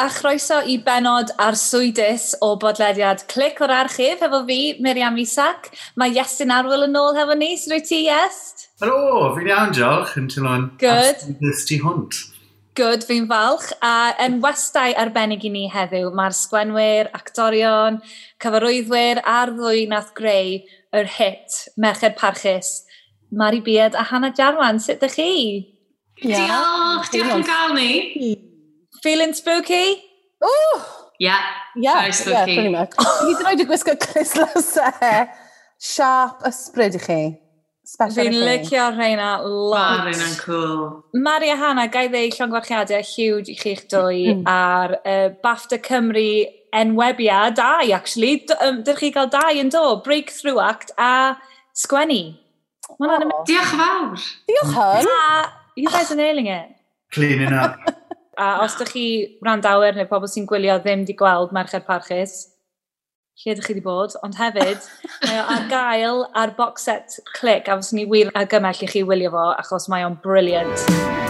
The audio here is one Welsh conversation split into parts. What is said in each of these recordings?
a chroeso i benod ar swydus o bodlediad Clic o'r Archif efo fi, Miriam Isac. Mae Iestyn Arwyl yn ôl hefo ni, sy'n rwy ti, Iest? Helo, fi'n iawn, diolch, yn teimlo'n absentys ti hwnt. Good, fi'n falch. A yn westau arbennig i ni heddiw, mae'r sgwenwyr, actorion, cyfarwyddwyr a'r ddwy nath greu yr hit Merched Parchus. Mari Bied a Hannah Jarwan, sut ydych chi? Yeah. Diolch, diolch yn gael ni. Feeling spooky? Oh! Yeah. Yeah. Very spooky. Yeah, pretty much. Ni ddim wedi gwisgo clislasau e. sharp ysbryd i chi. Fi'n licio rheina lot. Wow, rheina'n cool. Mari a Hanna, gai ddeu llongfarchiadau huge i chi'ch dwy mm. mm. ar uh, BAFTA Cymru enwebiad dau, actually. D um, Dych chi gael dau yn do, Breakthrough Act a Sgwennu. Oh. Diolch fawr. Diolch hwn. You guys are nailing it. Cleaning up. A os ydych chi randawyr neu pobl sy'n gwylio ddim di gweld merched parchus, lle ydych chi wedi bod, ond hefyd, mae o ar gael ar box set clic a fos ni wir argymell i chi wylio fo achos mae o'n briliant.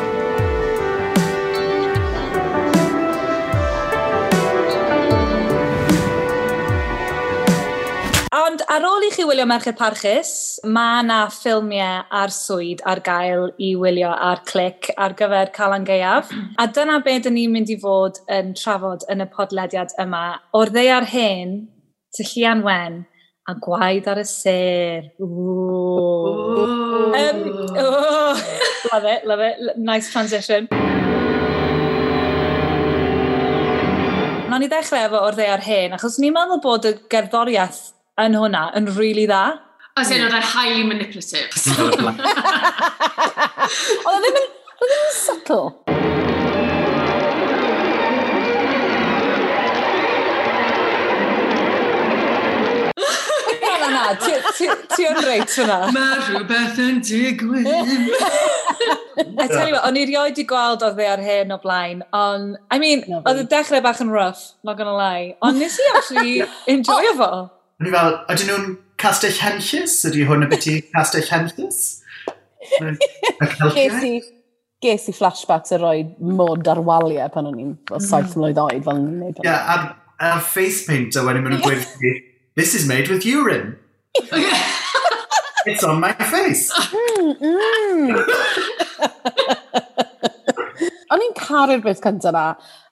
ar ôl i chi wylio Merched Parchus, mae na ffilmiau ar swyd ar gael i wylio ar clic ar gyfer Calan Gaeaf. A dyna be dyn ni'n mynd i fod yn trafod yn y podlediad yma. O'r ddeiar hen, ty Llian Wen, a gwaed ar y ser. Ooh. Um, oh. love it, love it. Nice transition. No'n ni ddechrau efo o'r ddeiar hen, achos ni'n meddwl bod y gerddoriaeth yn hwnna yn rili really dda. As in, oedd e'n highly manipulative. oedd e ddim yn, oedd e ddim yn subtle. Ti yn reit hwnna. Mae rhywbeth yn digwydd. I tell you what, o'n i rioed i gweld oedd e ar hyn o blaen, ond, I mean, oedd y dechrau bach yn rough, not gonna lie, ond nes i actually enjoy fo. O'n i fel, ydyn nhw'n castell henllys? Ydy hwn y byti castell henllys? ges, i, ges i flashbacks a roi mod ar waliau pan o'n i'n mm. saith mlynedd oed fel ni'n neud. Ie, a, a face paint a wedyn mynd yn gwerthu, this is made with urine. It's on my face. Mm, mm. O'n i'n caru'r beth cyntaf na,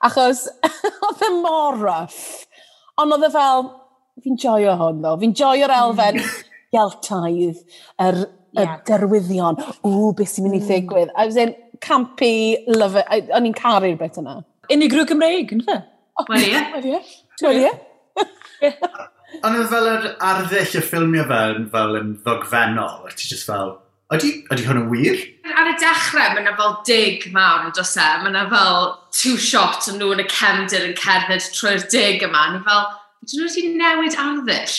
achos oedd e mor rough. Ond oedd e fel, fi'n joio hwn ddo. Fi'n joio'r hmm. elfen geltaidd, yr, er, yeah. derwyddion. O, beth sy'n mynd i hmm. ddigwydd. I was in campy, love it. O'n i'n caru'r beth yna. Unigryw Gymreig, yn fe? Wel, ie. Wel, ie. Ond fel yr arddull y ffilmio fel, fel yn ddogfennol, a ti just fel, ydy, ydy hwn yn wir? Ar y dechrau, mae yna fel dig mawr yn dros e. Mae yna fel two shot yn nhw yn y cefndir yn cerdded trwy'r dig yma. Ni fel, Dyn nhw wedi newid arddull.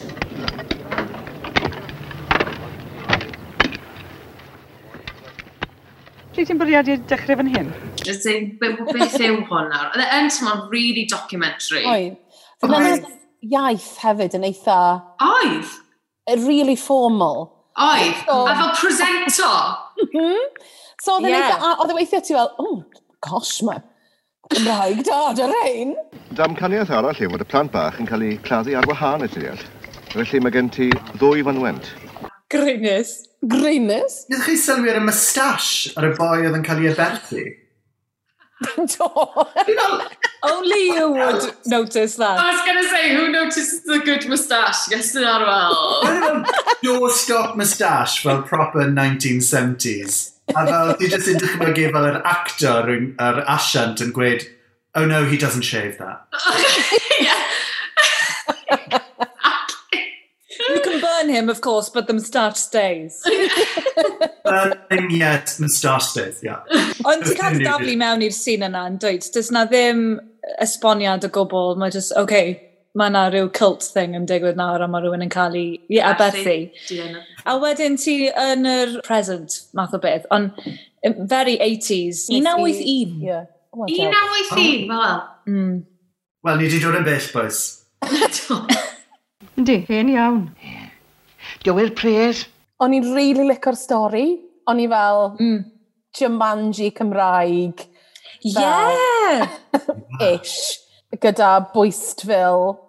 Lle ti'n bwriadu dechrau fan hyn? Beth yw hwn nawr? Oedd e yn tymor really documentary. Oedd. Oedd iaith hefyd yn eitha... Oedd. Really formal. Oedd. So, a fel presento. Mhm. so oedd e'n yeah. eitha... Oedd e weithio ti fel, oh, gosh, mae Cymraeg da, yr ein. Damcaniaeth arall yw bod y plant bach yn cael eu claddu ar wahân y tiliad. Felly mae gen ti ddwy fanwent. Greinus. Greinus? Nid chi sylwi ar y mustache ar y boi oedd yn cael ei aberthu? Do. Only you would notice that. I was going to say, who notices the good moustache? Yes, yn arwel. No stop moustache fel proper 1970s a fel, ti jyst yn dychmygu fel yr actor, yr asiant yn gweud, oh no, he doesn't shave that. you can burn him, of course, but the moustache stays. Burning, yes, moustache stays, yeah. Ond ti'n cael daflu mewn i'r sîn yna yn dweud, does na ddim esboniad o gwbl, mae just, okay, mae yna rhyw cult thing yn digwydd nawr a mae rhywun yn cael ei yeah, aberthu. A wedyn ti yn yr present math o beth, ond very 80s. 1981. Yeah. 1981, fel well. Mm. Wel, ni wedi dod yn bell, boys. Yndi, hen iawn. Dyw'r pres? O'n i'n really licor stori. O'n i fel mm. Jumanji Cymraeg. Fel... Yeah! Ish. Gyda Bwystville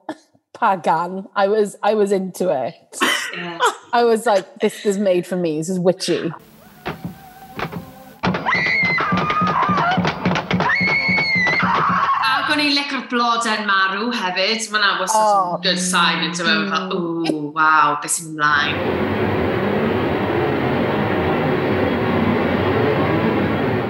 Pagan. I was, I was into it. Yeah. I was like, this is made for me. This is witchy. Ac o'n i'n licio'r blodau'n marw hefyd. Mae'n was such Oh, good sign into it. Fel, mm. ooh, wow, beth sy'n ymlaen.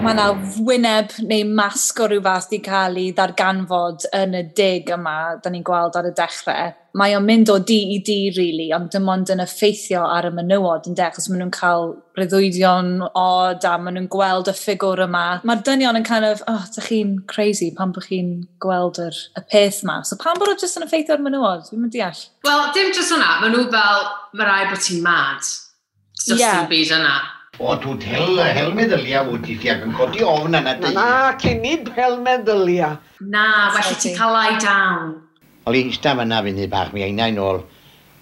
mae yna wyneb neu masg o rhyw fath i cael ei ddarganfod yn y dig yma, da ni'n gweld ar y dechrau. Mae o'n mynd o di i di, really, ond dim ond yn effeithio ar y menywod yn dech, os maen nhw'n cael breuddwydion od a maen nhw'n gweld y ffigwr yma. Mae'r dynion yn kind of, oh, da chi'n crazy pan bod chi'n gweld yr, y peth yma. So pan bod o jyst yn effeithio ar menywod? Dwi'n mynd deall. Wel, dim jyst hwnna. Maen nhw fel, mae rai bod ti'n mad. Just yeah. byd yna O, dwi'n hel, hel meddylia o ti ti ac yn codi ofn yna Na, na, cynnig hel meddylia. Na, felly ti cael ai down. Oli eistedd fyna fynd i bach mi einau nôl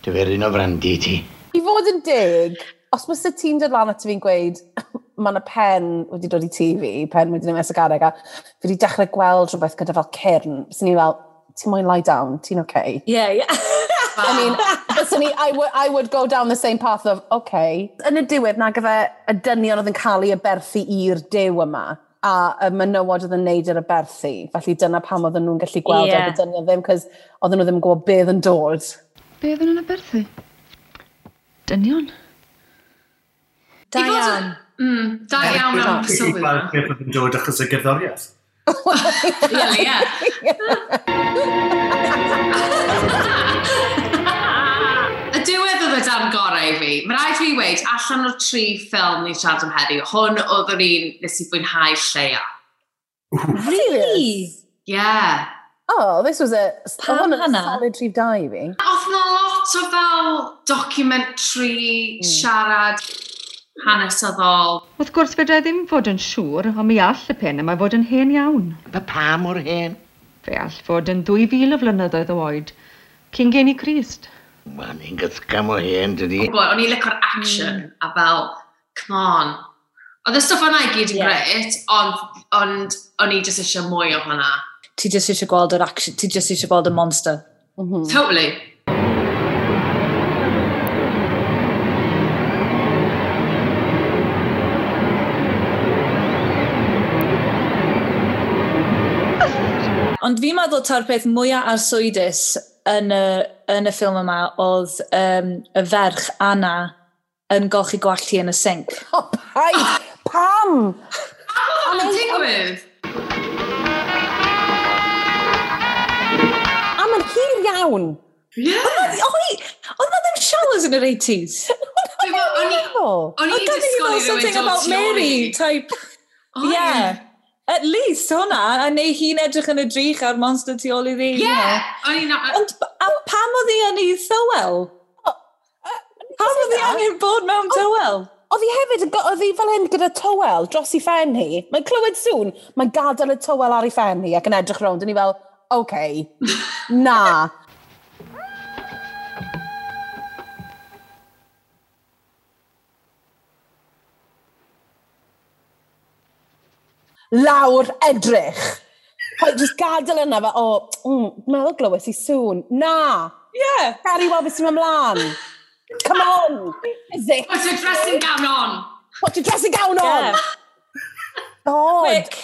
dyferun o frandi ti. I fod yn dig, os mae sy ti'n dod lan at fi'n gweud, mae yna pen wedi dod i ti fi, pen wedi dod i gareg, a fi wedi dechrau gweld rhywbeth gyda fel cyrn, sy'n ni fel, ti'n moyn lie down, ti'n oce? Okay. Ie, yeah, ie. Yeah. I mean, byswn ni, I, w- I would go down the same path of, okay. Yn y diwedd na gyfe y dynion oedd yn cael ei aberthu i'r dew yma a y menywod oedd yn neud yr aberthu. Felly dyna pam oedden nhw'n gallu gweld yeah. oedd y dynion ddim, cos oedden nhw ddim yn gwybod beth yn dod. Be oedden nhw'n aberthu? Dynion? Da. Mm, da iawn am sylwi yna. Beth oedd yn dod achos y gerddoriaeth. Wel, ie. fi. Mae rhaid fi weid, allan o'r tri ffilm ni'n siarad am heddi, hwn oedd yr un nes i fwynhau lleia. Really? Yeah. Oh, this was a... Pam hana? Solid tri dau fi. Oedd na lot o fel documentary, mm. siarad, hanesyddol. Wrth gwrs, fedra i ddim fod yn siŵr, ond mi all y pen yma fod yn hen iawn. Fe pa mor hen? Fe all fod yn 2000 o flynyddoedd o oed, cyn gen i Christ. Man, i'n gythgam o hen, dydi? O'n i licor action, mm. a fel, come on. Oedd y stwff yna i gyd yn yeah. gret, ond on, o'n i jyst eisiau mwy o hwnna. Ti just eisiau gweld yr action, ti just eisiau gweld y monster. Mm -hmm. Totally. Ond fi'n meddwl ta'r peth mwyaf arswydus yn y, yn y ffilm yma oedd um, y ferch Anna yn golchi gwallu yn y sink. O, oh, paid! Pam? Pam yn digwydd? A mae'n hir iawn. Yeah. Oedd na ddim showers yn yr 80s. O'n i'n disgwyl i rhywun dod Mary type. Oh, yeah. yeah. At least hwnna, a neu hi'n edrych yn y drych ar monster tu ôl i ddi. Ie! Yeah, Ond pam oedd hi yn ei thywel? Pam oedd hi angen bod mewn tywel? Oedd hi hefyd, oedd hi fel hyn gyda tywel dros i ffen hi. Mae'n clywed sŵn, mae'n gadael y tywel ar ei ffen hi ac yn edrych rownd. Yn i fel, oce, okay, na. lawr edrych. Just gadael yna fe, o, oh, mm, meddwl glywes i sŵn. Na! Yeah. Cari Weld, beth sy'n ymlaen? Come on! Physics. What's your dressing gown on? What's your dressing gown on? Yeah. God!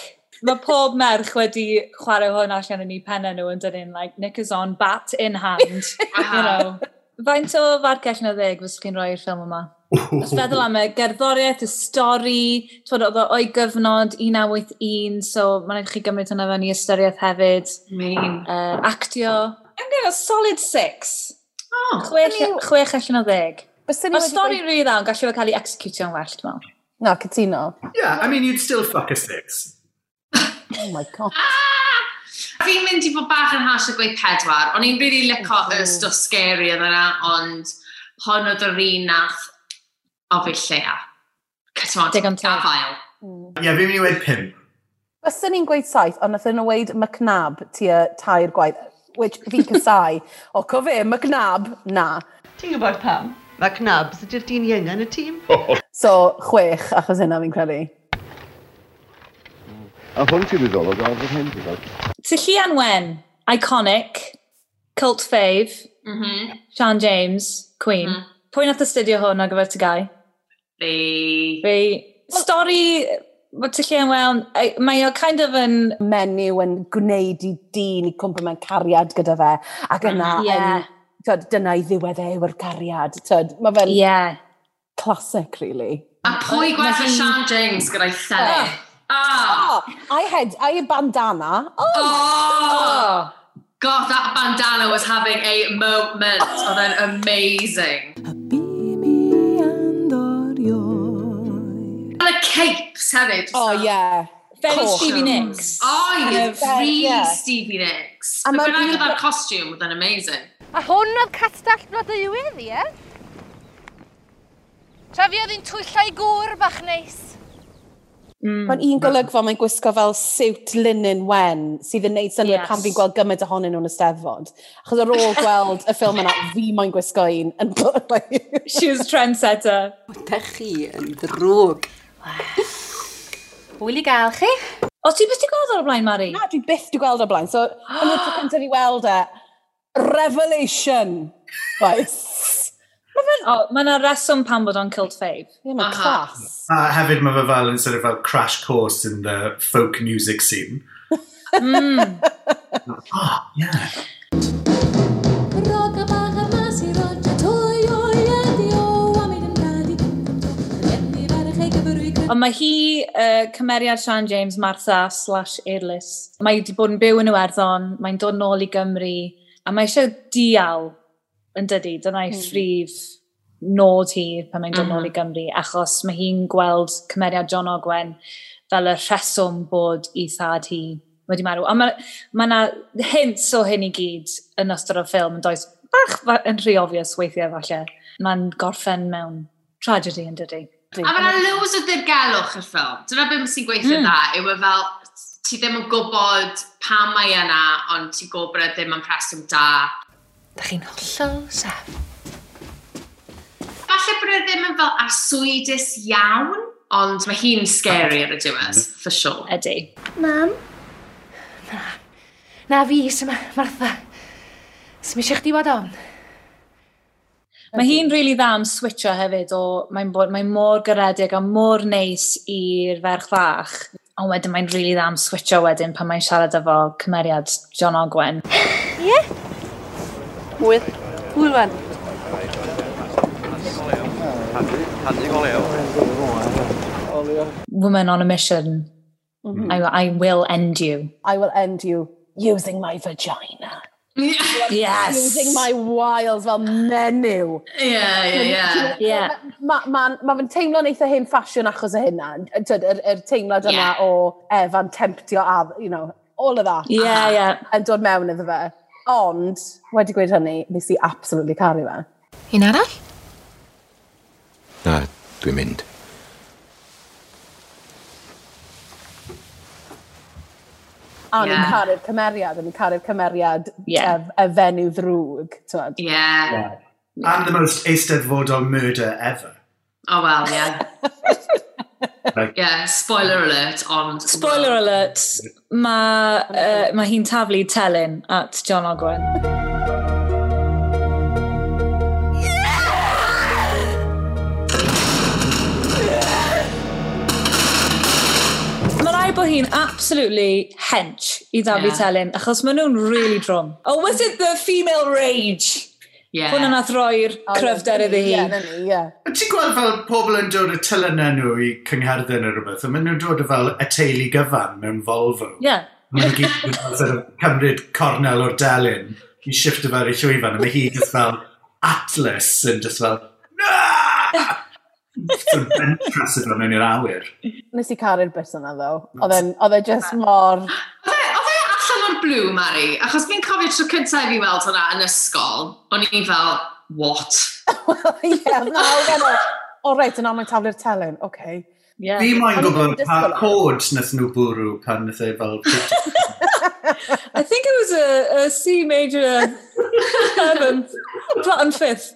Mae pob merch wedi chwarae hwn allan yn ei pennau nhw yn dyn like, knickers on, bat in hand. you know. Faint o fargell na ddeg fysa chi'n rhoi'r ffilm yma? Os feddwl am y gerddoriaeth, y stori, twyd oedd o'i gyfnod 1981, so mae'n rhaid chi gymryd hwnna fewn i ystyriaeth hefyd. Mean. Uh, actio. I'm going to solid six. Oh, chwech, chwech allan o ddeg. Mae'r stori rili dda yn gallu cael ei executio'n well, dwi'n meddwl. No, cytuno. Yeah, I mean, you'd still fuck a six. oh my god. Ah! Fi'n mynd i fod bach yn hash o gweud pedwar. O'n i'n really lico y oh, stwff scary yn yna, ond hon oedd yr un nath o fi lleia. Cytmod, digon teg. gafael. Mm. Ie, yeah, fi'n mynd i weid pimp. Byswn ni'n gweud saith, ond nath nhw'n gweud McNab tua tair gwaith, which fi cysau. o, co fe, McNab, na. Ti'n gwybod pam? McNab, sydd dyn ienga yn y tîm? so, chwech, achos hynna fi'n credu. A hwn ti'n meddwl o gael fy hyn ti'n gael. Tyllian Wen, iconic, cult fave, mm -hmm. Sean James, Queen. Mm. Pwy nath astudio hwn ar gyfer tygau? Fi. Fi. Stori bod ty lle yn wel, mae o kind of yn... Menyw yn gwneud i dyn i cwmpa mewn cariad gyda fe, ac mm, yna, mm, yeah. yn, tyd, dyna i ddiwedd e yw'r cariad. Tyd, mae fe'n yeah. classic, really. A pwy gwell o Sean James gyda'i thelu? Oh. oh. Oh. I had, I had bandana. Oh! oh. oh. God, that bandana was having a moment. Oedd e'n amazing. Fel y capes hefyd. Oh, ie. Yeah. Very Stevie Nicks. O, ie, free Stevie Nicks. But when I got that costume, oedd e'n amazing. A hwn oedd castell Blodeuwydd, ie? Yeah? Trafiodd hi'n twyllau gŵr bach neis. Mm, Mae'n un golygfa mae'n gwisgo fel siwt linen wen sydd yn neud syniad yes. pan fi'n gweld gymaint ohonyn nhw'n ysteddfod. Achos ar ôl gweld y ffilm yna, fi mae'n gwisgo un yn She was trendsetter. Da chi yn ddrwg. Wyl i gael chi? O, ti beth ti gweld o'r blaen, Mari? Na, dwi byth di gweld o'r blaen. So, yn y cyntaf i weld e, revelation. Right. Oh, mae yna reswm pan bod o'n Cult Fave. Ie, mae'n mae class. A hefyd mae fe fel yn sort of fel crash course in the folk music scene. mm. oh, yeah. Ond mae hi, uh, cymeriad Sian James, Martha slash Eirlis. Mae wedi bod yn byw yn Iwerddon, mae'n dod nôl i Gymru, a mae eisiau dial yn dydi, dyna'i hmm. ffrif nod hi pan mae'n dod nôl mhm. i Gymru, achos mae hi'n gweld cymeriad John Ogwen fel y rheswm bod i thad hi wedi marw. A mae yna ma hints o hyn i gyd yn ystod o ffilm yn does bach yn rhy obvious weithiau falle. Mae'n gorffen mewn tragedy yn dydy. A mae yna loads o ddirgelwch i'r ffilm. Dyna beth sy'n gweithio mm. dda, yw e fel ti ddim yn gwybod pam mae yna, ond ti'n gwybod e ddim yn preswm da Da chi'n hollol saff. Falle bod e ddim yn fel arswydus iawn, ond mae hi'n scary ar y diwedd, for sure. Ydy. Mam? Na. Na fi, sy'n Martha. Sy'n eisiau chdi wad on. Mae hi'n rili really dda am switcho hefyd o mae'n mae mor garedig a mor neis i'r ferch fach. Ond wedyn mae'n rili really dda am switcho wedyn pan mae'n siarad efo cymeriad John Ogwen. Pwydd. Pwyl wen. Woman on a mission. Mm -hmm. I, I will end you. I will end you using my vagina. yes. Using my wiles fel menyw. Ie, ie, ie. Mae'n ma, ma teimlo'n eitha hyn ffasiwn achos o hynna. Yr er, teimlad yna yeah. o Evan temptio a, you know, all of that. Yeah. Yeah. Yn dod mewn iddo fe. Ond, wedi gweud hynny, nes i absolutely caru fe. Un arall? Na, dwi'n mynd. A yeah. ni'n caru'r cymeriad, ni'n caru'r cymeriad yeah. y, y e fenyw ddrwg, ti'n yeah. yeah. And the most eisteddfodol murder ever. Oh, well, yeah. yeah, spoiler alert, ond... Spoiler well. alert, mae uh, ma hi'n taflu telyn at John Ogwen. bod hi'n absolutely hench i Dafydd yeah. Telyn, achos maen nhw'n really drwm. Oh, was it the female rage? Yeah. Hwna nath roi'r cryfder iddi hi. Ie, Ti'n gweld fel pobl yn dod y tylyna nhw i cyngherddyn neu rhywbeth, a maen nhw'n dod y fel y teulu gyfan mewn Volvo. Yeah. Maen nhw'n gyd yn fel sort of cymryd cornel o'r delyn i shift o fel i llwyfan, a mae hi just fel Atlas yn just fel Naaa! So'n bentras yn rhan i'r awyr. Nes i caru'r bus yna, ddo. Oedd e just mor o'r blue, Mari, achos fi'n cofio tro cyntaf i fi weld hwnna yn ysgol, o'n i fel, what? Ie, na, o, o reit, yna mae'n taflu'r telyn, oce. Okay. Yeah. Fi moyn gwybod pa cod nes nhw bwrw pan nes e fel... I think it was a, a C major um, seventh, platinum fifth.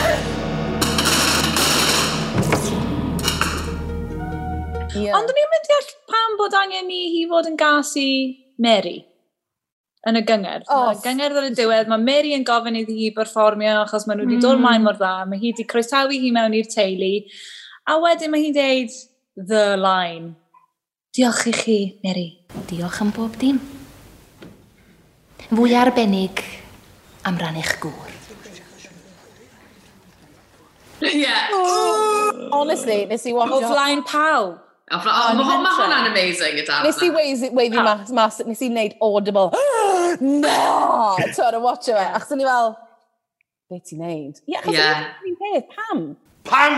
Yeah. Ond o'n i'n mynd deall pam bod angen ni hi fod yn gas i Mary yn y gyngor. Oh, gyngor ar y diwedd, mae Mary yn gofyn iddi hi berfformio achos maen nhw wedi mm. dod mlaen mor dda. Mae hi wedi croesawu hi mewn i'r teulu. A wedyn mae hi'n deud the line. Diolch i chi, Mary. Diolch am bob dim. Fwy arbennig am ran eich gŵr. Yeah. Oh. Honestly, nes i watch... O flaen pawb. Mae hwnna'n amazing gyda. Nes i weiddi mas, mas, nes i wneud audible, no! Tw'n yn watcho fe, achos o'n i fel, be ti'n neud? Ie, achos yeah. o'n peth, pam? Pam!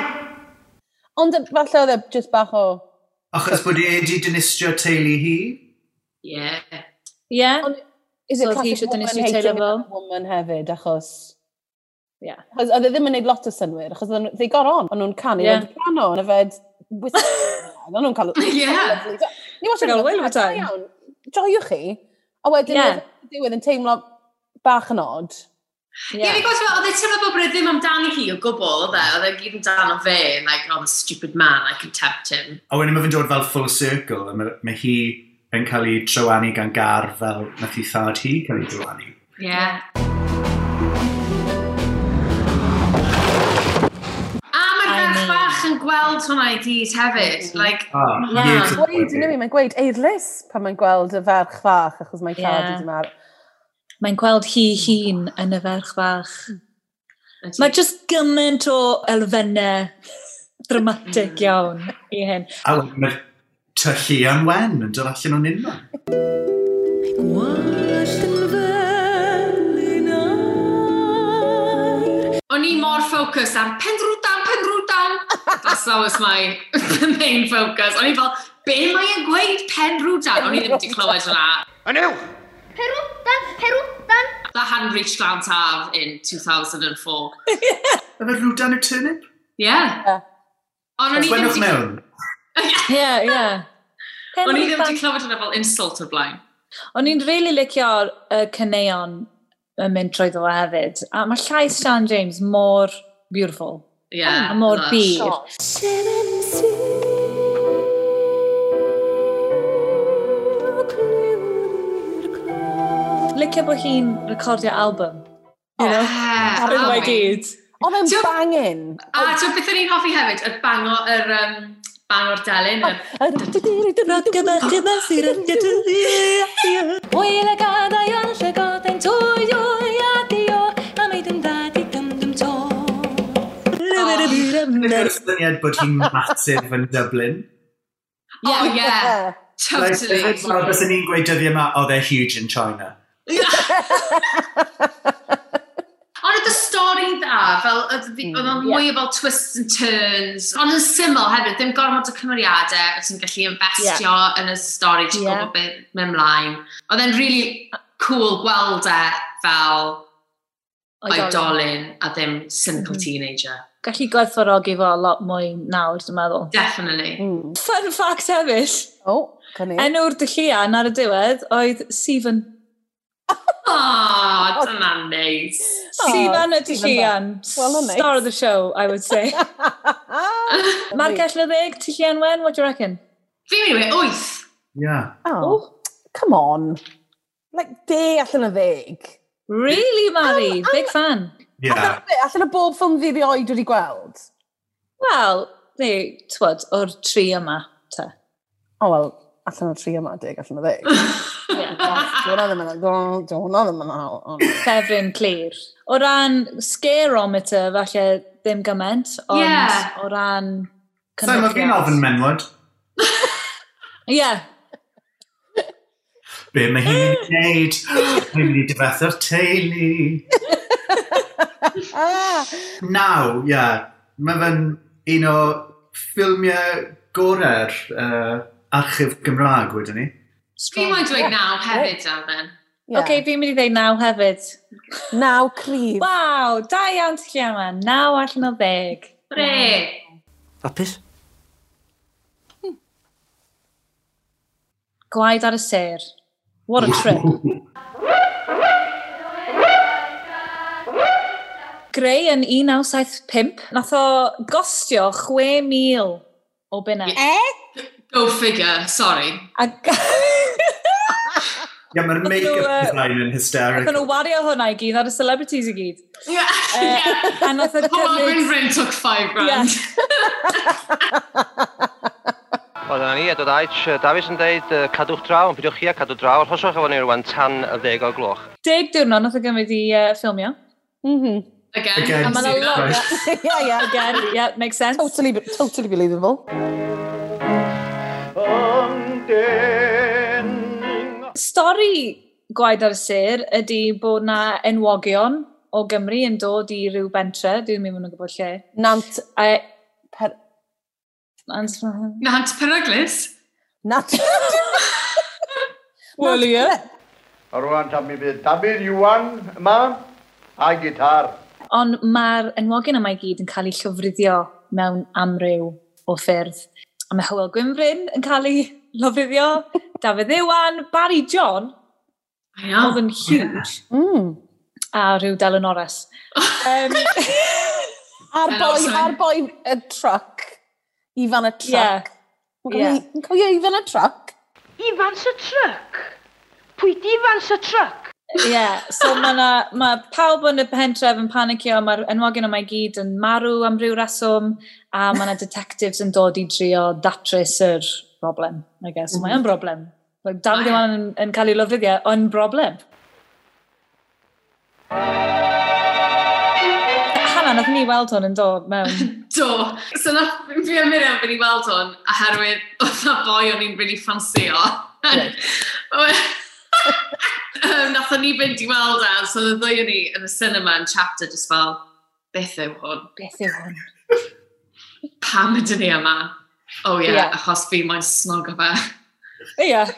Ond falle oedd e just bach o... Achos bod e wedi dynistio teulu hi? Ie. Ie. Is it so classic woman hating a woman hefyd, achos... Yeah. Oedd e ddim yn gwneud lot o synwyr, achos they got on. O'n nhw'n canu, yeah. o'n nhw'n cano, yfed O'n nhw'n cael... Ie! Ni wastad yn cael time. Iawn, joiwch chi. A wedyn, yeah. diwedd yn teimlo bach yn odd. Ie, fi yeah, oedd e teimlo bod bryd ddim amdani hi o gwbl, oedd e, oedd e gyd amdano fe, like, oh, the stupid man, I can tempt him. A wedyn mae fe'n dod fel full circle, a mae, mae hi yn cael ei trywanu gan gar fel nath i thad hi cael ei drywanu. Ie. Yeah. merch yn gweld hwnna i gyd hefyd. Mm-hmm. Like, oh, yeah. Gweud, yn mae'n gweud eidlus pan mae'n gweld y ferch fach, achos mae'n yeah. cael wedi marw. Mae'n gweld hi hun yn y ferch fach. Mm. Mae just gymaint o elfennau dramatic mm. iawn i hyn. A mae tyllu am wen yn dod allan o'n unno. Like. o'n i mor ffocws ar pen drw dan. That's always my main focus. O'n i fel, be mae e'n gweud pen? O'n i ddim wedi clywed yna. Anw! Peru dan, peru. That hadn't reached Glant Haf in 2004. Efo rwdan yw turnip? Yeah. Ond o'n i ddim wedi... mewn. Yeah, yeah. O'n i ddim wedi clywed yna fel insult o'r blaen. O'n i'n really licio y uh, caneuon yn mynd trwy ddo hefyd. A mae llais Sian James mor beautiful. Yeah, a mor bir. Licio bod hi'n recordio album. You know? Yeah, Ar yma gyd. Ond yn bangin. A ti'n beth o'n i'n hoffi hefyd, y bango, yr um, bang o'r delyn. Wel y gadau yn llygod ein tŵr Nid syniad bod hi'n massive yn Dublin. Yeah, oh, yeah. Totally. Like, Bys ni'n gweud dyddiau yma, oh, they're huge in China. Ond oedd y stori dda, fel oedd hmm, o'n mwy o fel twists and turns. Ond yn syml hefyd, ddim gormod o cymeriadau, oedd ti'n gallu investio yeah. yn y stori, ti'n yeah. gwybod beth mewn mlaen. Oedd e'n really cool gweld e fel oedolyn a ddim cynical teenager gallu gwerthfawrogi fo a lot mwy nawr, dwi'n meddwl. Definitely. Mm. Fun fact hefyd. O, oh, cynnig. Enw'r dyllian ar y diwedd oedd Stephen. O, oh, dyna'n neis. Stephen y dyllian. Well, nice. Star of the show, I would say. Margell y ddeg, dyllian wen, what do you reckon? Fi'n mynd i wyth. Yeah. Oh, come on. Like, de allan y ddeg. Really, Mari? Um, Big fan. Yeah. Allan, o, bob ffilm fi rioed wedi gweld? Wel, ni, twod, o'r tri yma, te. O, oh, wel, allan o'r tri yma, dig, allan o ddeg. Dwi'n ddim yn dwi'n ddim yn Ffefryn clir. O ran scarometer, falle ddim gyment, ond yeah. o ran... Sa'n mae fi'n ofyn menwod? Ie. Be mae hi'n gwneud? Mae'n mynd i difethu'r teulu. Ah! Naw, ie. Mae fe'n un o ffilmiau gorau'r uh, archif Gymraeg wedyn ni. Fi moyn dweud naw hefyd, Alden. Yeah. okay, fi'n mynd i ddeud naw hefyd. Naw cryf. Waw, da iawn ti lle yma. Naw allan o ddeg. Bre. Hapus? Hmm. Gwaed ar y ser. What a trip. Greu yn 1975, nath o gostio 6,000 o bunna. E? Go figure, sorry. A... Ie, mae'r make-up uh, design yn hysteric. Nath nhw wario hwnna i gyd ar y celebrities i gyd. Ie. Yeah. Uh. A nath o'n cymryd... Rin Rin took five grand. Oedd yna ni, a dod Aich, Davies yn dweud cadwch draw, ond pidwch chi a cadw draw, arhoswch efo ni rwan tan y ddeg o gloch. Deg diwrnod nath o gymryd i uh, ffilmio. Mhm. Mm Again. Again. And mae'n lot. yeah, yeah, again. Yeah, makes sense. Totally, totally believable. Stori Gwaed ar y Sir ydy bod na enwogion o Gymru yn dod i ryw bentre, dwi'n mynd yn gwybod lle. Nant... A, e- per... Nant... Nant Peryglis? Nant... Wel, ie. Rwan, tam i byd. Tabir Iwan, yma, a gitar. Ond mae'r enwogion yma i gyd yn cael eu llofruddio mewn amryw o ffyrdd. A mae Hywel Gwynfryn yn cael ei llofruddio, Dafydd Iwan, Barry John, yeah. oedd yn huge. Mm. A rhyw Dylan Norris. um, a'r boi, a'r boi y truck. Ifan y truck. Yeah. Yn cofio Ifan y truck? Ifan y truck? Pwy di Ifan y truck? Ie, yeah, so mae ma pawb yn y pentref yn panicio, mae'r enwogion yma i gyd yn marw am ryw reswm, a mae yna detectives yn dod i drio datrys yr broblem, I guess. Mm. Mae'n mhm. broblem. Like, Dafydd Iwan yn, yn cael ei lofruddiau, yn broblem. Hanna, nath ni weld hwn yn dod mewn. Do. So nath fi a Miriam fyd i weld hwn, oherwydd oedd na boi o'n i'n really ffansio. Right. um, nath ni fynd i weld e, so oedd y ddwy ni yn y cinema yn chapter just fel, beth yw hwn? Beth yw hwn? Pam ydyn ni yma? O oh, ie, yeah, yeah. achos fi mae'n snog o fe. Ie. Yeah.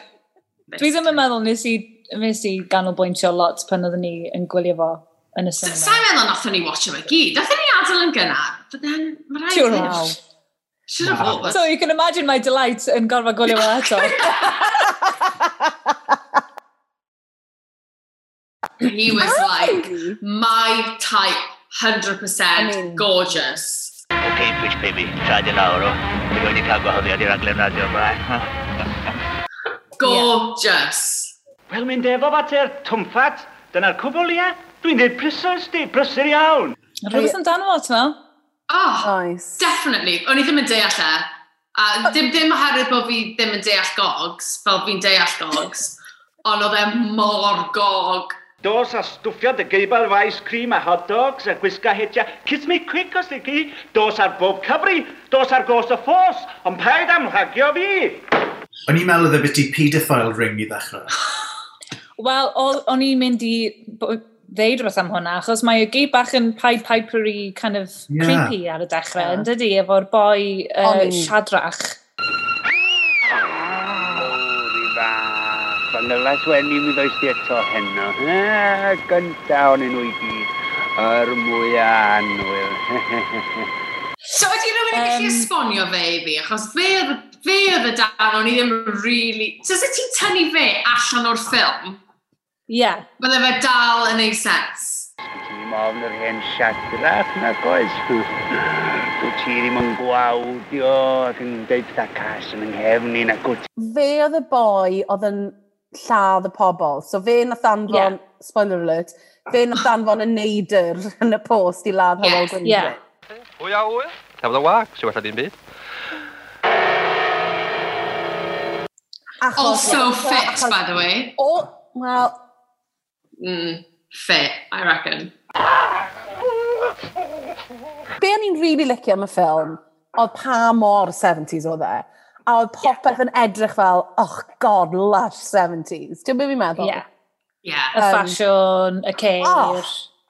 Dwi ddim yn meddwl nes i, nes i ganolbwyntio lot pan oedden ni yn gwylio fo yn y cinema. Sa'n meddwl nathon ni watch o fe gyd. Nathon ni adael yn gynnar. But then, mae rhaid... Sure, wow. Should have wow. So you can imagine my delight yn gorfod gwylio fo eto. He was like, my type, 100% I mean, gorgeous. Okay, Twitch baby, traed i lawr o. Dwi'n wedi cael gwahoddiad i'r aglen radio yma. Gorgeous. Wel, mynd efo fater twmffat. Dyna'r cwbl, ie? Dwi'n dweud prysers di, prysur iawn. rhywbeth amdano fo, ti'n meddwl? Oh, nice. definitely. O'n i ddim yn deall e. A dim, dim oherwydd bod fi ddim yn deall gogs, fel fi'n deall gogs, ond oedd e mor gog Dos a stwffio dy geibl faes cream a hot dogs a gwisga hetia. Kiss me quick os ydych chi. Dos ar bob cyfri. Dos ar gos y ffos. Ond paid am rhagio fi. O'n i'n meddwl oedd e y beth i pedophile ring i ddechrau. Wel, o'n i'n mynd i ddeud rhywbeth am hwnna, achos mae y gyd bach yn paid paid kind of yeah. creepy ar y dechrau, yeah. yn dydi, efo'r boi uh, siadrach. Ond y laswenni mi ddoes di eto heno. Ah, gynta o'n nhw i gyd. Yr mwyaf anwyl. so ydy rhywun yn um, gallu esbonio fe i fi? Achos fe oedd y dan o'n i ddim really... So sut ti'n tynnu fe allan o'r ffilm? Ie. Yeah. Bydde fe dal yn ei sens? Ti'n ofn yr hen siadrach na goes. Dwi ti ddim yn gwawdio ac yn deud pethau cas yn yng i'n agwt. Fe oedd y boi oedd yn lladd y pobl. So fe nath anfon, yeah. spoiler alert, fe nath anfon y neidr yn y post i ladd yes, Hywel Gwynfryd. Yeah. Hwy a hwyl, cafodd y wag, sy'n wella dim byd. Achos, oh, also yeah, fit, achos, by the way. Oh, well... Mm, fit, I reckon. Be o'n i'n really licio am y ffilm, oedd pa mor 70s oedd e. A oedd popeth yn edrych fel, oh god, lush 70s. Ti'n byd fi'n meddwl? Yeah. Yeah. Um, y ffasiwn, y ceir. Oh,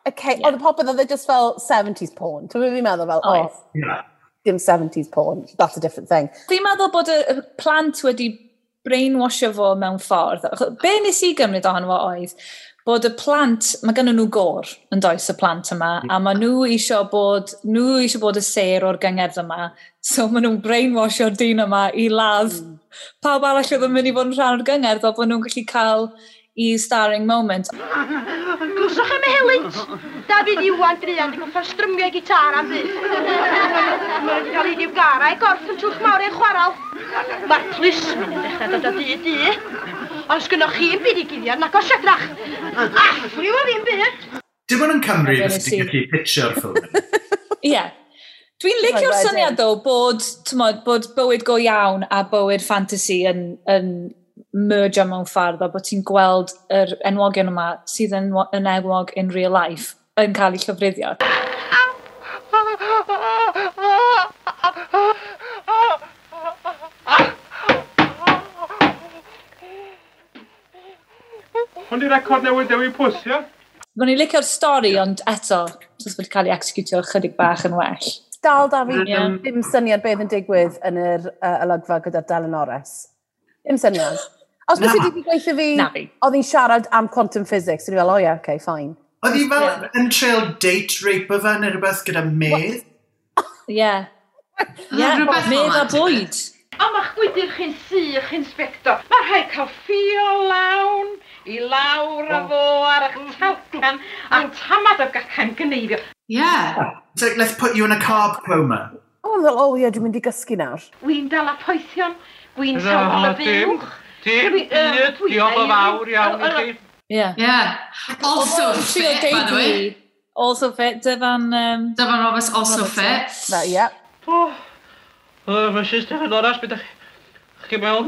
y ceir. Oedd y popeth oedd e just fel 70s porn. Ti'n byd fi'n meddwl fel, oh, oh yeah. dim 70s porn, that's a different thing. Fi'n meddwl bod y plant wedi brainwashio fo mewn ffordd. Be nes i gymryd ohono fo oedd, bod y plant, mae gen nhw gor yn does y plant yma, a mae nhw eisiau bod, nhw eisiau bod y ser o'r gyngerdd yma, So maen nhw'n brainwashio'r dyn yma i ladd mm. pawb arall oedd yn mynd i fod yn rhan o'r gyngor fel bod nhw'n gallu cael i starring moment. Glwswch am y helynt! Dafydd Iwan Drian, di gwmpas strymio gitar am byd. Mae'n cael ei ddiwgara i gorff yn twch mawr e'n chwarael. Mae'r plismyn yn dechrau dod o dŷ dŷ. Ond sgynnwch chi'n byd i guddio, nac os edrach. Allw o fi'n byd! Dim ond yn Cymru fydd ti'n gallu pitio'r ffilm. Ie, Dwi'n licio'r syniad ddo bod, tmod, bod bywyd go iawn a bywyd fantasy yn, yn merge mewn ffordd a bod ti'n gweld yr enwogion yma sydd yn, yn enwog in real life yn cael eu llofruddio. Ond di record newydd dewi pws, ia? Mae'n i licio'r stori, ond eto, sys wedi cael ei executio chydig bach yn well dal da fi yeah. dim syniad beth yn digwydd yn yr uh, olygfa gyda Dalen ores. Dim syniad. Os beth wedi wedi gweithio fi, oedd hi'n siarad am quantum physics, so, o'n fel, o oh, ie, yeah, okay, fine. Oedd hi fel yeah. yn trail date rape o fe neu rhywbeth gyda medd? Ie. Ie, medd a bwyd. O, ma'ch gwydyr chi'n sych, inspector. Mae rhaid cael ffio lawn i lawr a fo ar eich talcan a'n tamad o gacau'n gneifio. Yeah. So let's put you in a carb coma. O, oh, oh, ie, dwi'n mynd i gysgu nawr. Wi'n dal a poethion, wi'n sawl y buwch. Dim, dim, diolch yn fawr iawn i chi. Yeah. Yeah. Also fit, by the way. Also fit, Dyfan... Um, Dyfan Roberts, also fit. Na, ie. O, mae eisiau stefan oras, beth chi mewn?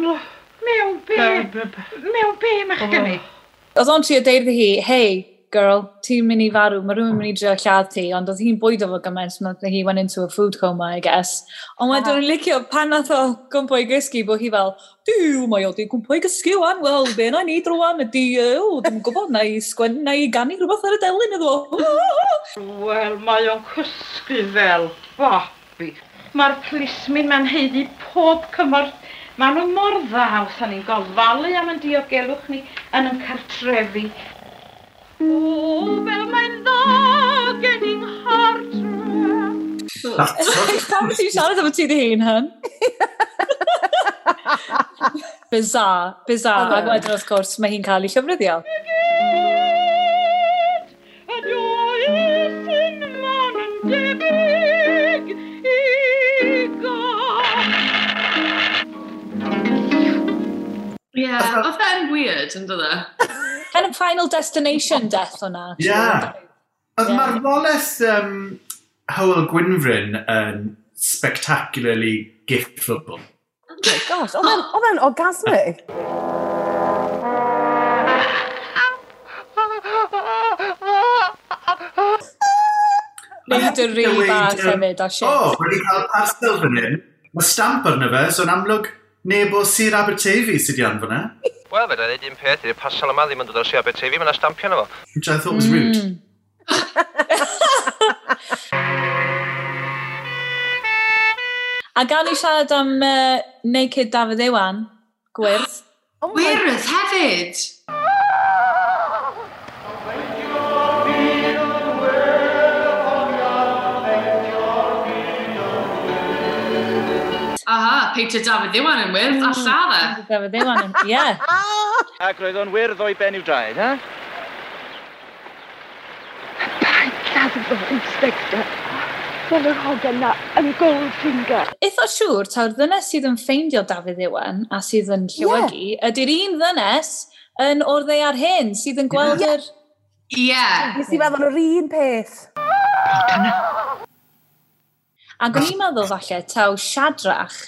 Mewn be? Mewn be, mae'ch gymryd? Oedd o'n trio deud hi, hei, girl, ti'n mynd i farw, mae rhywun yn mynd i drio lladd ti, ond oedd hi'n bwydo fo gymaint, so he went into a food coma, I guess. Ond mae dwi'n licio pan nath o gwmpo i gysgu, bod hi fel, diw, mae o di gwmpo i gysgu wan, wel, be na ni drwan ydi, o, dwi'n gwybod, na i sgwen, na i gannu rhywbeth ar y delyn iddo. Wel, mae o'n cysgu fel babi. Mae'r plismin ma'n heiddi pob cymorth Maen nhw mor ddaw, sa'n ni'n gofalu am yn diogelwch ni yn yn cartrefi. Pam ti'n siarad am ti dy hun hyn? Bizar, bizar. A wedyn wrth gwrs, mae hi'n cael ei llofruddio. Ie, yeah, oedd e'n weird, yn dod e? kind of final destination death hwnna. Yeah. Oedd yeah. mae'r um, Howell Gwynfryn yn um, spectacularly giftable. Oh my gosh, oedd e'n oh. orgasmic. Mynd y rhi bas hefyd a shit. O, wedi cael parsel fan hyn. Mae stamp arno fe, so'n amlwg neb o Sir Aberteifi sydd i anfon e. Wel, fe dweud un peth, i'r pasal yma ddim yn dod o'r si Aberteifi, mae'n stampio na fo. Which I thought was rude. Mm. A gan i siarad am uh, Naked Dafydd Iwan, gwyrdd. Oh Gwyrdd hefyd! Peter David Iwan yn wyrdd, a hmm. alla dde. Peter Dafydd Iwan yn, ie. Ac roedd o'n wyrdd o'i ben i'w draed, ha? Bancadfo, Inspector. Fel yr hogan na yn Goldfinger. Eitho siŵr, taw'r ddynes sydd yn ffeindio Dafydd Iwan a sydd yn llywygu, yeah. ydy'r un ddynes yn o'r ddei ar hyn sydd yn gweld yr... Ie. Nes i feddwl yr un peth. Ac o'n i'n meddwl falle taw siadrach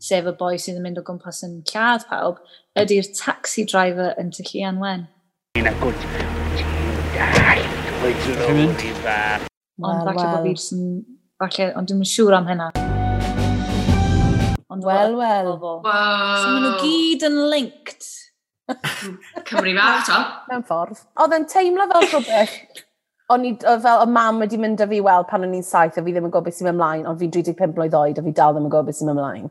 sef y boi sydd yn mynd o gwmpas yn lladd pawb, ydy'r taxi driver yn tyllian wen. Ond falle bod fi jyst yn... Falle, ond dwi'n siŵr am hynna. Ond wel, wel. Wow. So maen nhw gyd yn linked. Cymru fach, to. Mewn ffordd. Oedd yn teimlo fel rhywbeth. O'n i, fel, y mam wedi mynd â fi weld pan o'n i'n saith, a fi ddim yn gwybod beth sy'n ymlaen, ond fi'n 35 blwydd oed, a fi dal ddim yn gwybod beth sy'n ymlaen.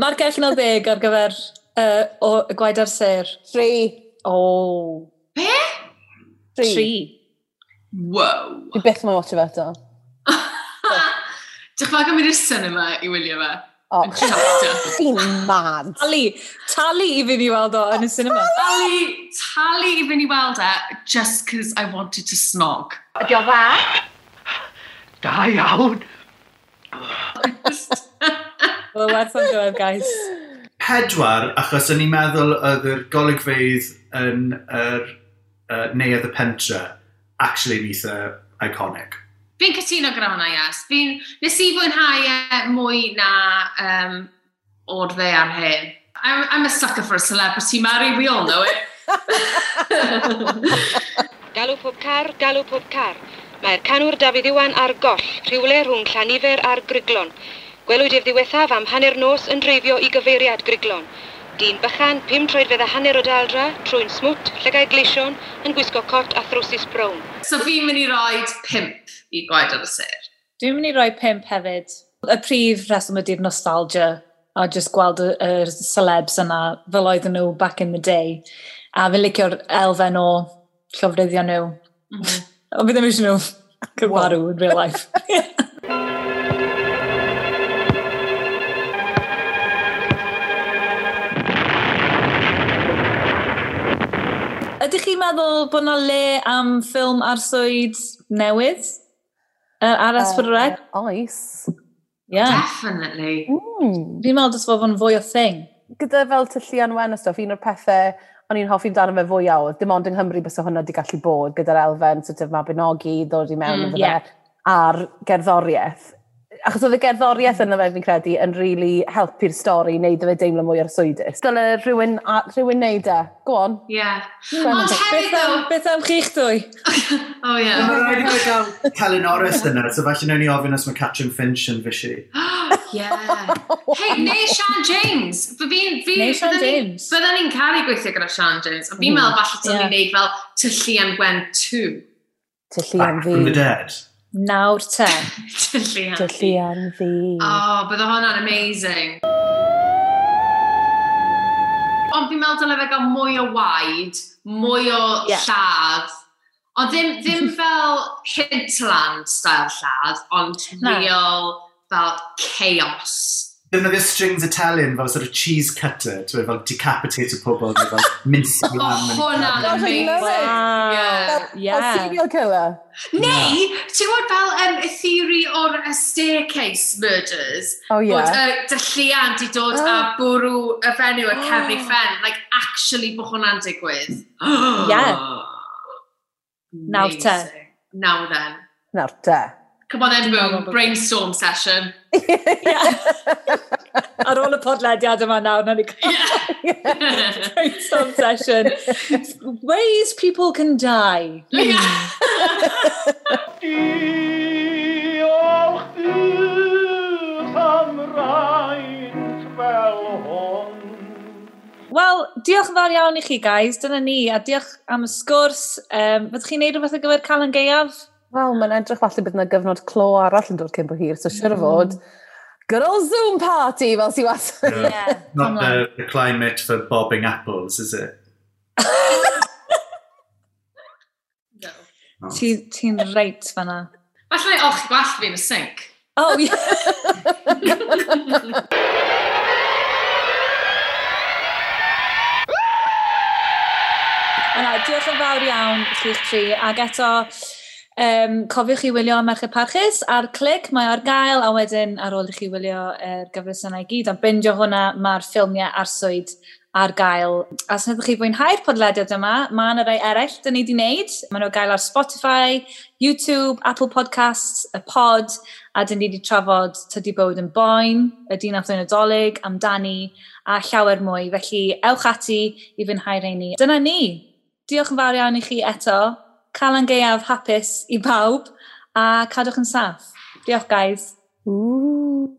Mae'r gell Margell ddeg ar gyfer uh, o y gwaed ar ser. Tri. O. Oh. Be? Tri. Tri. Wow. Fi byth mae'n watch o fe eto. Diolch fawr gymryd i'r cinema i wylio fe. O, chi'n mad. Tali, tali i fynd i weld o yn y cinema. Tali, tali i fynd i weld e, just cause I wanted to snog. Ydi o dda? Da iawn. Wel, werth o'n gwybod, guys. Pedwar, achos o'n i'n meddwl oedd yr golygfeidd yn yr uh, neuedd y pentre, actually yn eitha iconic. Fi'n cytuno gyda hwnna, yes. Fi'n... Nes i fwynhau e mwy na um, o'r dde ar hyn. I'm, I'm a sucker for a celebrity, Mary, we all know it. galw pob car, galw pob car. Mae'r canwr Dafydd Iwan ar goll, rhywle rhwng Llanifer a'r Griglon. Welwyd ef ddiwethaf am hanner nos yn dreifio i gyfeiriad Griglon. Dyn bychan, pum troedfedd a hanner o daldra, trwy'n smwt, llygau gleision, yn gwisgo cot a thrwsus brown. So fi'n mynd i roi pimp i gwaed ar y sir. Dwi'n mynd i roi pimp hefyd. Y prif reswm ydy'r nostalgia a just gweld y, y celebs yna fel oedden nhw back in the day. A fi'n licio'r elfen o llofruddio nhw. Mm -hmm. Ond fi ddim eisiau nhw cyfarw in real life. Ydych chi'n meddwl bod yna le am ffilm arswyd newydd? Uh, ar Asfyrreg? Uh, oes. Yeah. Definitely. Mm. Fi'n meddwl dys fod yn fwy o thing. Gyda fel tyllu wen o stwff, un o'r pethau o'n i'n hoffi amdano fe fwy awr, dim ond yng Nghymru bys o hwnna wedi gallu bod gyda'r elfen sort of mabinogi, ddod i mewn mm, yeah. Ar gerddoriaeth achos oedd y gerddoriaeth mm. yna fe fi'n credu yn really helpu'r stori, neud e fe deimlo mwy ar swydus. Dyle rhywun, a, rhywun neud e. Go on. Ie. Yeah. Ond hefyd o... Beth am chi'ch dwy? O ie. Mae rhaid i fi gael Helen Norris yna, so falle newn ni ofyn os mae Catrin Finch yn fysi. Ie. Hei, neu Sean James. Neu Sean James. Byddwn ni'n caru gweithio gyda Sean James, ond fi'n mm. meddwl falle ti'n ni'n neud fel Tyllu am Gwen 2. Tyllu am fi. Back from the dead. Nawr te. Dy llian fi. Dy fi. Oh, bydde hwnna'n amazing. Ond fi'n meddwl dylai fe gael mwy o waid, mwy o yeah. lladd. Ond ddim, ddim fel hinterland style lladd, ond real fel chaos defnyddio strings Italian fel sort of cheese cutter, ti'n fel decapitated pobl, ti'n fel mincing oh, lamb. Oh, hwnna'n amazing. Wow. Yeah. serial killer. Neu, ti'n gwybod fel um, y theory o'r staircase murders? Oh, yeah. Bod uh, dylliant i dod oh. a bwrw y fenyw y cefnu oh. ffen. Like, actually, bod hwnna'n digwydd. Yeah. Nawr te. Nawr then. Nawr te. Come on then, Will, brainstorm session. Ar ôl y podlediad yma nawr, na ni cael brainstorm session. Ways people can die. Diolch dydd am rhaid fel hon. Wel, diolch yn fawr iawn i chi, guys. Dyna ni, a diolch am y sgwrs. Um, Fyddwch chi'n neud rhywbeth ar gyfer Calan Gaeaf? Wel, mae'n edrych falle bydd yna gyfnod clo arall yn dod cyn bo hir, so siwr o mm. fod, good old Zoom party, fel si was. Yeah. Not the, the climate for bobbing apples, is it? no. Oh. Ti'n ti reit fanna. Falle och gwall fi'n y sink. Oh, yeah. Yna, diolch yn fawr iawn chi'ch tri, ac eto Um, cofiwch chi wylio Merched Parchus ar clic, mae ar gael, a wedyn ar ôl i chi wylio er gyfres yna i gyd, a bindio hwnna, mae'r ffilmiau arswyd ar gael. A os ydych chi fwynhau'r podlediad yma, mae yna rai eraill dyn ni wedi wneud. Mae nhw gael ar Spotify, YouTube, Apple Podcasts, y pod, a dyn ni wedi trafod tydi bod yn boen, y dinath yn adolyg, amdani, a llawer mwy. Felly, ewch ati i fwynhau reini. Dyna ni. Diolch yn fawr iawn i chi eto. Calan gaeaf hapus i bawb a cadwch yn saff. Diolch, guys. Ooh.